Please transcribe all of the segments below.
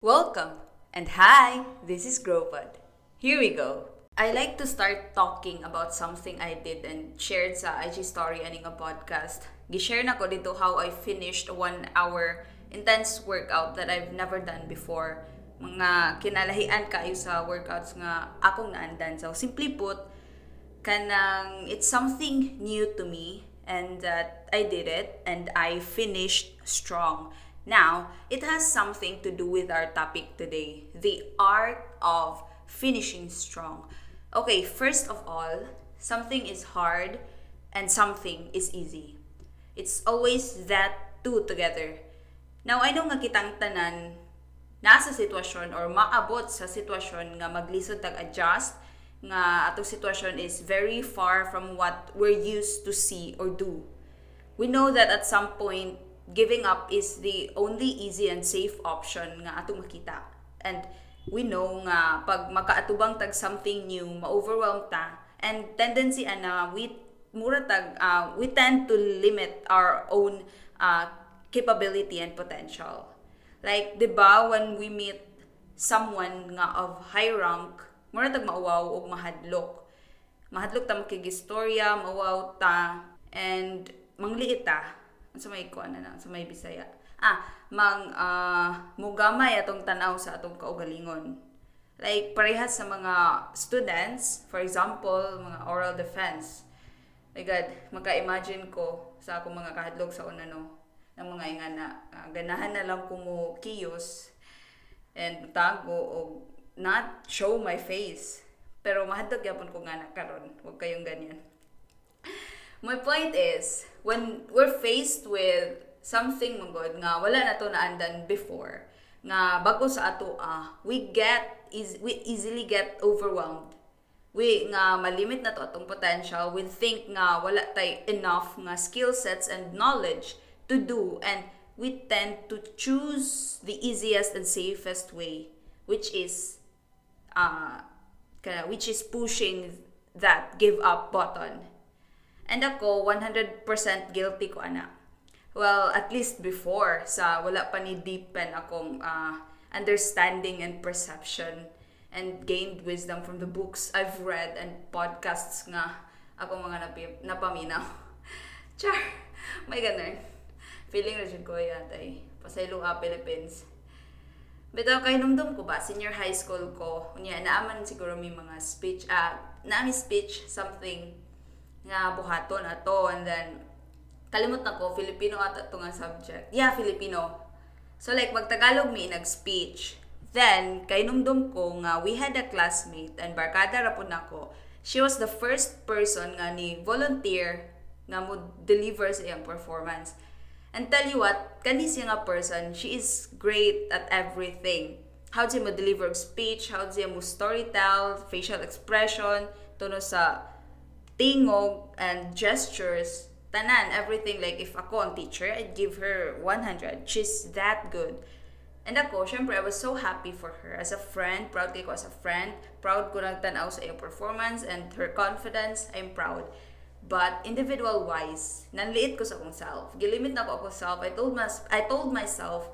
Welcome and hi, this is Gropod. Here we go. I like to start talking about something I did and shared sa IG story aning a podcast. Gishare na ko dito how I finished one hour intense workout that I've never done before. Mga kinalahian kayo sa workouts nga akong naandan. So simply put, kanang it's something new to me and that I did it and I finished strong. Now, it has something to do with our topic today the art of finishing strong. Okay, first of all, something is hard and something is easy. It's always that two together. Now, I know nga kitang tanan nasa sitwasyon or maabot sa sitwasyon nga maglisod tag adjust nga atong sitwasyon is very far from what we're used to see or do. We know that at some point giving up is the only easy and safe option nga atong makita. And we know nga pag makaatubang tag something new, ma-overwhelm ta and tendency ana we mura tag uh, we tend to limit our own uh, capability and potential. Like, 'di ba when we meet someone nga of high rank, mura tag mauwaw og mahadlok. Mahadlok ta makigistorya, mauwaw ta and mangliit ta sa may kuan na sa may Bisaya. Ah, mang uh, mugamay atong tanaw sa atong kaugalingon. Like parehas sa mga students, for example, mga oral defense. My God, maka-imagine ko sa akong mga kahadlok sa una no, ng mga inga na uh, ganahan na lang ko mo kiyos and tago o not show my face. Pero mahadlok yapon ko nga na karon, wag kayong ganyan. My point is, when we're faced with something magod nga wala na to naandan before, nga bago sa ato ah, we get is we easily get overwhelmed. We nga malimit na to atong potential, we think nga wala tay enough nga skill sets and knowledge to do and we tend to choose the easiest and safest way which is uh, which is pushing that give up button And ako, 100% guilty ko ana. Well, at least before, sa wala pa ni deepen akong uh, understanding and perception and gained wisdom from the books I've read and podcasts nga ako mga napi- napaminaw. Char! May ganun. Feeling na ko yatay. Pasaylo ka, Philippines. Bitaw kay numdum ko ba, senior high school ko, unya naaman siguro may mga speech, ah, uh, naami speech, something, nga buhaton ato and then kalimot na ko Filipino ata to nga subject. Yeah Filipino. So like magtagalog mi nag-speech then kay numdum ko nga we had a classmate and barkada ra pud nako she was the first person nga ni volunteer nga mo deliver sa iyang performance and tell you what kani siya nga person she is great at everything. How siya mo deliver speech? How siya mo storytell facial expression tuno sa tingog and gestures tanan everything. Like if ako ang teacher I'd give her 100 she's that good. And ako syempre I was so happy for her. As a friend proud kay ko as a friend. Proud ko nagtanaw sa iyang performance and her confidence. I'm proud but individual wise nanliit ko sa akong self gilimit na ko ako self I told my, I told myself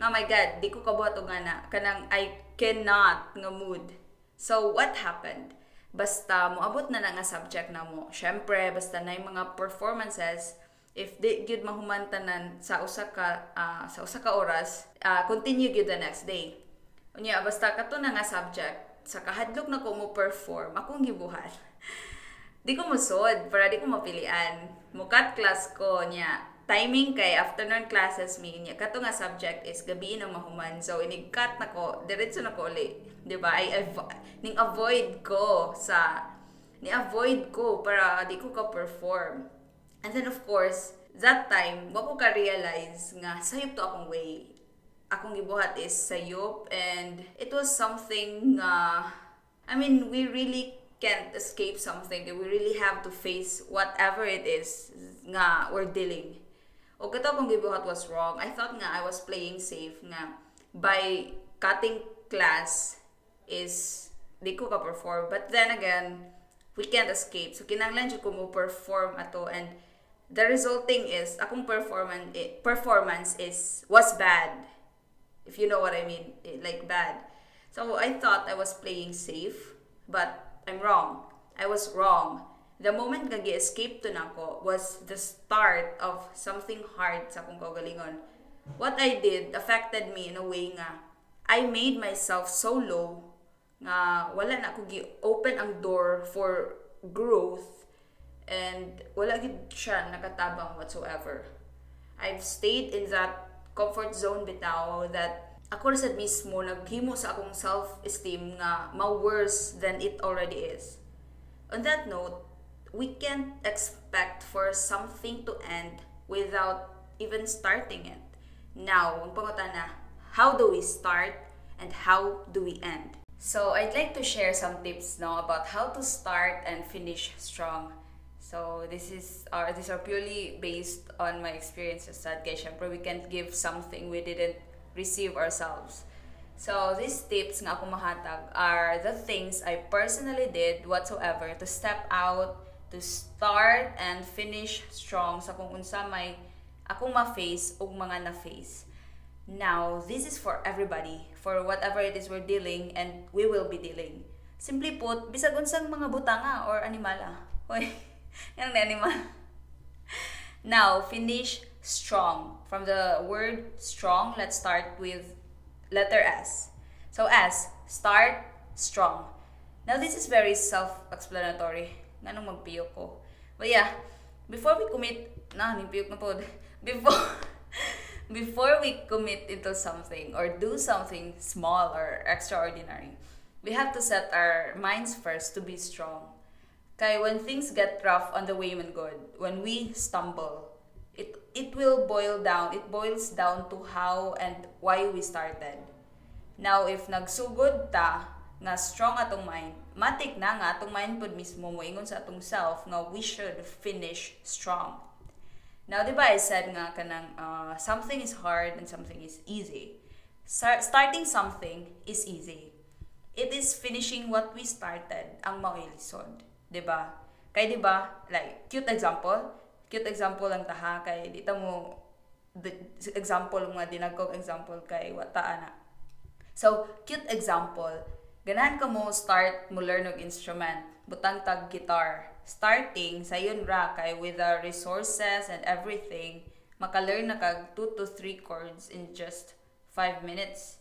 oh my god di ko kabuhat og nga kanang I cannot nga mood so what happened basta moabot na na nga subject na mo. Syempre, basta na yung mga performances, if di gyud mahumantanan sa usa ka uh, sa usa ka oras, uh, continue gyud the next day. Unya basta kato na nga subject, sa kahadlok na ko mo perform, akong gibuhat. di ko musod para di ko mapilian. Mukat class ko niya. Timing kay afternoon classes mi niya. Kato nga subject is gabi na mahuman. So inigkat na ko diretso na ko uli. Di ba? I avo- avoid ko sa ni avoid ko para di ko ka perform and then of course that time wa ko ka realize nga sayop to akong way. Akong gibuhat is sayop and it was something uh, I mean we really can't escape something we really have to face whatever it is nga we're dealing o kato kung gibuhat was wrong, I thought nga I was playing safe nga by cutting class is di ko ka-perform. But then again, we can't escape. So kinanglan jud ko mo perform ato and the resulting is akong performance eh, performance is was bad. If you know what I mean, eh, like bad. So I thought I was playing safe, but I'm wrong. I was wrong. The moment nga escape to nako was the start of something hard sa akong kaugalingon. What I did affected me in a way nga I made myself so low nga wala na ako gi-open ang door for growth and wala gid siya nakatabang whatsoever. I've stayed in that comfort zone bitaw that ako sad mismo naghimo sa akong self-esteem nga ma worse than it already is. On that note, we can't expect for something to end without even starting it. Now, ang pangutana, how do we start and how do we end? So, I'd like to share some tips now about how to start and finish strong. So this is our these are purely based on my experiences at kay syempre we can't give something we didn't receive ourselves. So these tips nga ako mahatag are the things I personally did whatsoever to step out, to start and finish strong sa kung unsa may akong ma-face ug mga na-face. Now, this is for everybody, for whatever it is we're dealing and we will be dealing. Simply put, bisag unsang mga butanga or animala. Hoy. Yung animal. Now, finish strong. From the word strong, let's start with letter S. So S, start strong. Now, this is very self-explanatory. Ganong magpiyok ko. But yeah, before we commit, na, nipiyok na. Before, before we commit into something or do something small or extraordinary, we have to set our minds first to be strong. Kaya when things get rough on the way man good, when we stumble, it it will boil down, it boils down to how and why we started. Now, if nagsugod ta, nga strong atong mind, matik na nga atong mind pud mismo mo ingon sa atong self nga we should finish strong. Now, di ba I said nga kanang uh, something is hard and something is easy. Start, starting something is easy. It is finishing what we started ang mauilisod. 'di ba? Kay 'di ba? Like cute example, cute example lang taha kay dito mo the example nga dinagkog example kay wata ana. So, cute example, ganahan ka mo start mo learn og instrument, butang tag guitar. Starting sa yun ra kay with the resources and everything, maka-learn na kag 2 to 3 chords in just 5 minutes.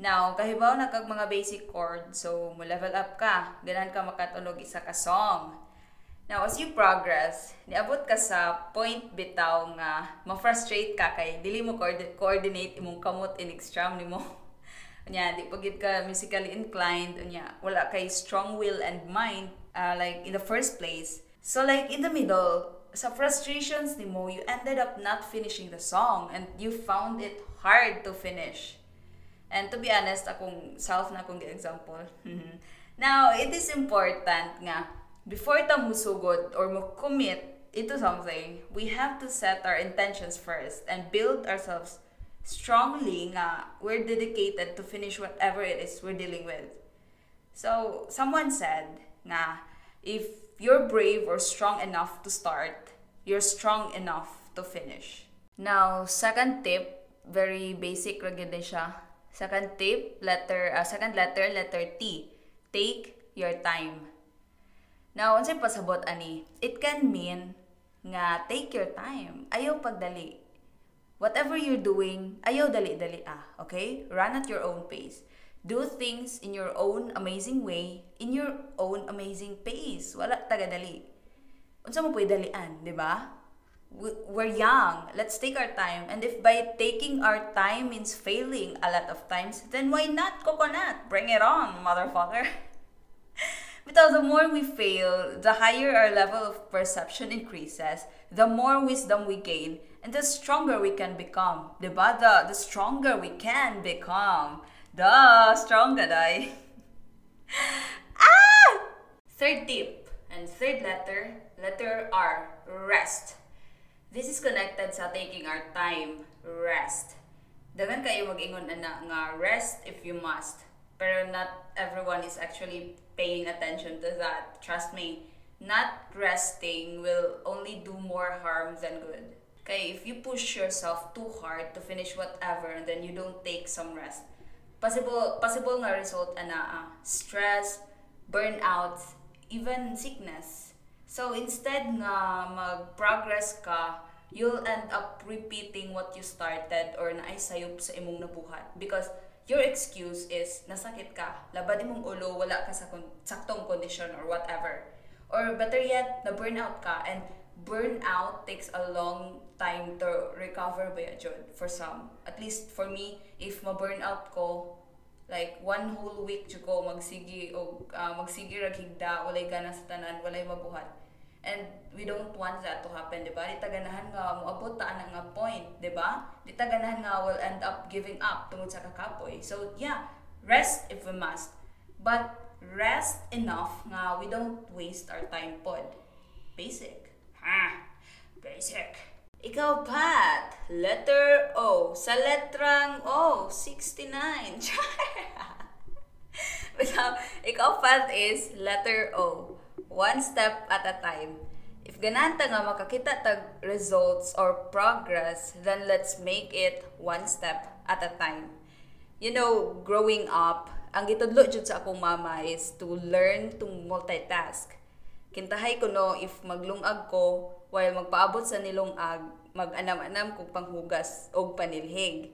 Now, kahibaw na kag mga basic chord, so mo level up ka, ganan ka makatunog isa ka song. Now, as you progress, niabot ka sa point bitaw nga ma-frustrate ka kay dili mo coordinate imong kamot in extreme nimo. Unya, di pagid ka musically inclined, unya, wala kay strong will and mind uh, like in the first place. So like in the middle, sa frustrations nimo, you ended up not finishing the song and you found it hard to finish. And to be honest, akong self na akong example. Now, it is important nga, before ta musugod or commit into something, we have to set our intentions first and build ourselves strongly nga we're dedicated to finish whatever it is we're dealing with. So, someone said nga, if you're brave or strong enough to start, you're strong enough to finish. Now, second tip, very basic ra siya Second tip, letter, uh, second letter, letter T. Take your time. Now, unsay pasabot ani? It can mean nga take your time. Ayaw pagdali. Whatever you're doing, ayaw dali-dali ah, okay? Run at your own pace. Do things in your own amazing way, in your own amazing pace. Wala tagadali. Unsa mo pwede dalian, di ba? we're young. Let's take our time. And if by taking our time means failing a lot of times, then why not coconut? Bring it on, motherfucker. because the more we fail, the higher our level of perception increases, the more wisdom we gain, and the stronger we can become. Diba? The, the stronger we can become. The stronger, die. ah! Third tip, and third letter, letter R, rest. This is connected sa taking our time, rest. Dagan kayo mag-ingon na nga rest if you must. Pero not everyone is actually paying attention to that. Trust me, not resting will only do more harm than good. Okay, if you push yourself too hard to finish whatever and then you don't take some rest, possible possible nga result ana uh, stress, burnout, even sickness. So instead nga mag-progress ka, you'll end up repeating what you started or naisayop sa imong nabuhat because your excuse is nasakit ka, labad imong ulo, wala ka sa kon- saktong condition or whatever. Or better yet, na burnout ka and burnout takes a long time to recover ba yun for some. At least for me, if ma-burnout ko, like one whole week jud ko magsigi o uh, magsigi ra higda walay gana sa tanan walay mabuhat and we don't want that to happen di ba di taganahan nga moabot ta ana nga point di ba di taganahan nga will end up giving up tungod sa kakapoy so yeah rest if we must but rest enough nga we don't waste our time pod basic ha basic ikaw, Pat. Letter O. Sa letrang O, 69. Bitaw, ikaw, Pat, is letter O. One step at a time. If gananta nga makakita tag results or progress, then let's make it one step at a time. You know, growing up, ang gitudlo jud sa akong mama is to learn to multitask. Kintahay ko no, if maglungag ko, while magpaabot sa nilungag, mag-anam-anam kog panghugas og panilhig.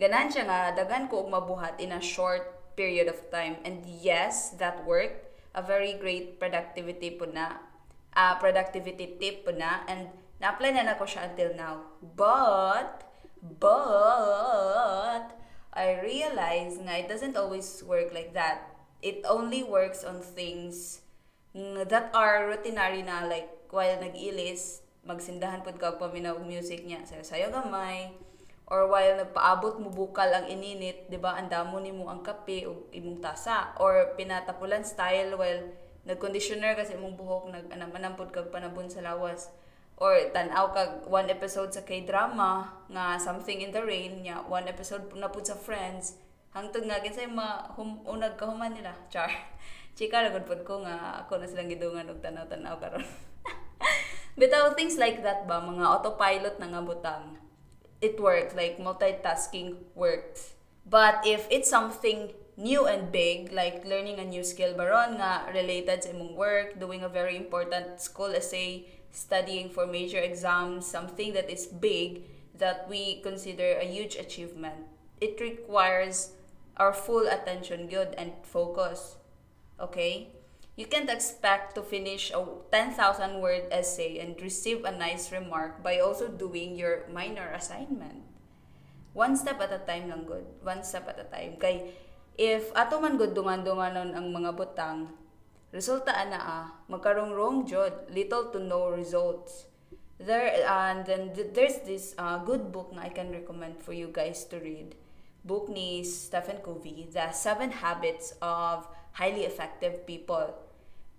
Ganan siya nga, dagan ko og mabuhat in a short period of time. And yes, that worked. A very great productivity po na. Uh, productivity tip po na. And na-apply na na ko siya until now. But, but, I realize nga it doesn't always work like that. It only works on things that are routinary na like while nag-ilis, magsindahan pud kag paminaw music niya sayo sayo gamay or while nagpaabot mo bukal ang ininit, 'di ba? Andamo nimo ang kape o imong tasa. Or pinatapulan style while nag-conditioner kasi imong buhok nag-anam pud kag panabon sa lawas. Or tan-aw kag one episode sa K-drama nga Something in the Rain nya one episode na pud sa Friends. Hangtod nga kinsay ma hum, unag kahuman nila char. Chika ra gud ko nga ako na silang gidungan og tanaw-tanaw karon. Bitaw things like that ba, mga autopilot na nga butang, it works, like multitasking works. But if it's something new and big, like learning a new skill baron nga related sa imong work, doing a very important school essay, studying for major exams, something that is big that we consider a huge achievement. It requires our full attention good and focus. Okay? You can't expect to finish a 10,000 word essay and receive a nice remark by also doing your minor assignment. One step at a time lang good. One step at a time. Kay if ato man good dungan-dunganon ang mga butang, resulta ana ah, magkarong wrong jud, little to no results. There and then there's this uh, good book na I can recommend for you guys to read. Book ni Stephen Covey, The Seven Habits of Highly Effective People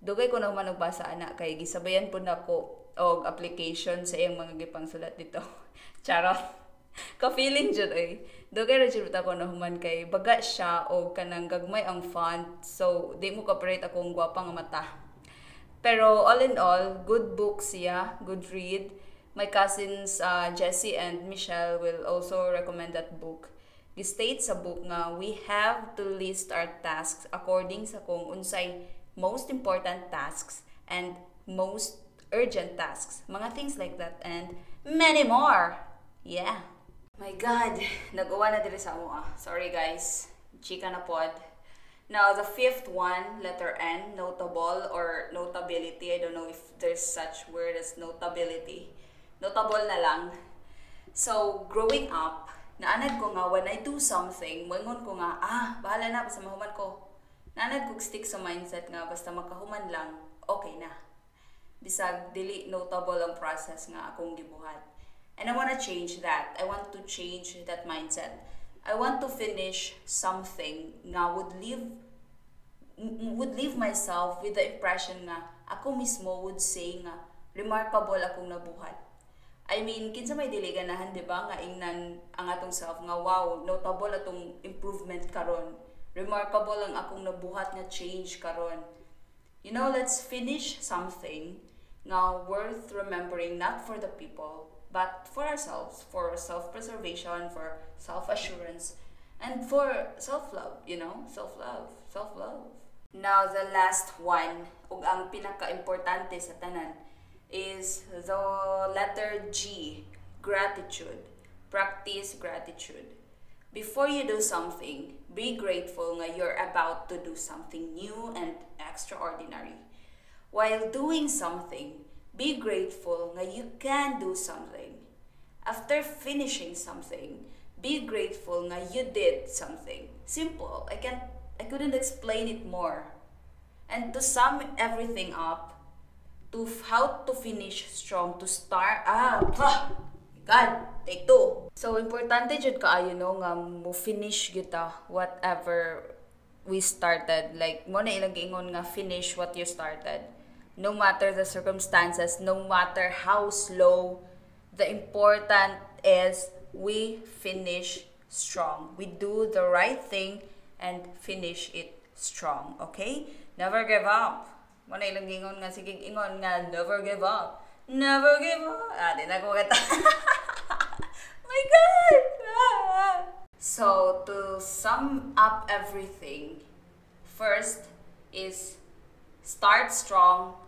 dugay ko naman nagbasa ana kay gisabayan po nako og application sa iyang mga gipang sulat dito. Charot. ka feeling jud ay. Dugay ra jud ko nahuman kay baga siya og kanang gagmay ang font so di mo ka-operate akong gwapa nga mata. Pero all in all, good book siya, good read. My cousins uh, Jessie and Michelle will also recommend that book. Gi-state sa book nga we have to list our tasks according sa kung unsay most important tasks, and most urgent tasks. Mga things like that and many more. Yeah. My God, nag-uwa na diri sa amo ah. Sorry guys. Chika na pod. Now, the fifth one, letter N, notable or notability. I don't know if there's such word as notability. Notable na lang. So, growing up, naanad ko nga, when I do something, mangon ko nga, ah, bahala na, basta mahuman ko nanad kog stick sa mindset nga basta makahuman lang okay na. Bisag dili notable ang process nga akong gibuhat. And I want to change that. I want to change that mindset. I want to finish something nga would leave would leave myself with the impression nga ako mismo would say nga remarkable akong nabuhat. I mean, kinsa may dili ganahan, di ba, nga ingnan ang atong self nga wow, notable atong improvement karon remarkable ang akong nabuhat nga change karon You know, let's finish something now worth remembering not for the people, but for ourselves, for self-preservation, for self-assurance, and for self-love, you know? Self-love, self-love. Now, the last one, ug ang pinaka-importante sa tanan, is the letter G, gratitude. Practice gratitude. Before you do something, be grateful nga you're about to do something new and extraordinary. While doing something, be grateful nga you can do something. After finishing something, be grateful nga you did something. Simple. I can't I couldn't explain it more. And to sum everything up, to how to finish strong, to start ah God, take two. So importante jud kaayo no nga mo finish kita whatever we started. Like mo na ilang giingon nga finish what you started. No matter the circumstances, no matter how slow, the important is we finish strong. We do the right thing and finish it strong. Okay? Never give up. Mo na ilang giingon nga sige ingon nga never give up. Never give up. Ah, di na ko kata. My God! Ah. So, to sum up everything, first is start strong,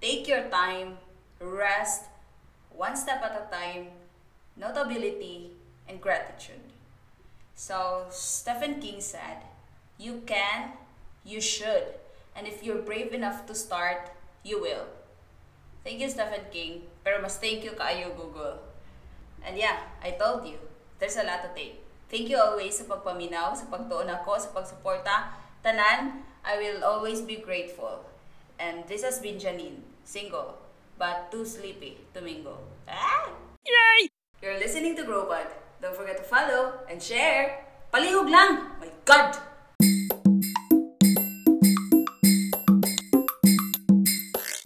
take your time, rest, one step at a time, notability, and gratitude. So, Stephen King said, You can, you should, and if you're brave enough to start, you will. Thank you, Stephen King. Pero mas thank you kaayo, Google. And yeah, I told you, there's a lot to take. Thank you always sa pagpaminaw, sa pagtuon ako, sa pagsuporta. Tanan, I will always be grateful. And this has been Janine, single, but too sleepy to mingle. Ah! Yay! You're listening to Growpod. Don't forget to follow and share. Palihog lang! My God!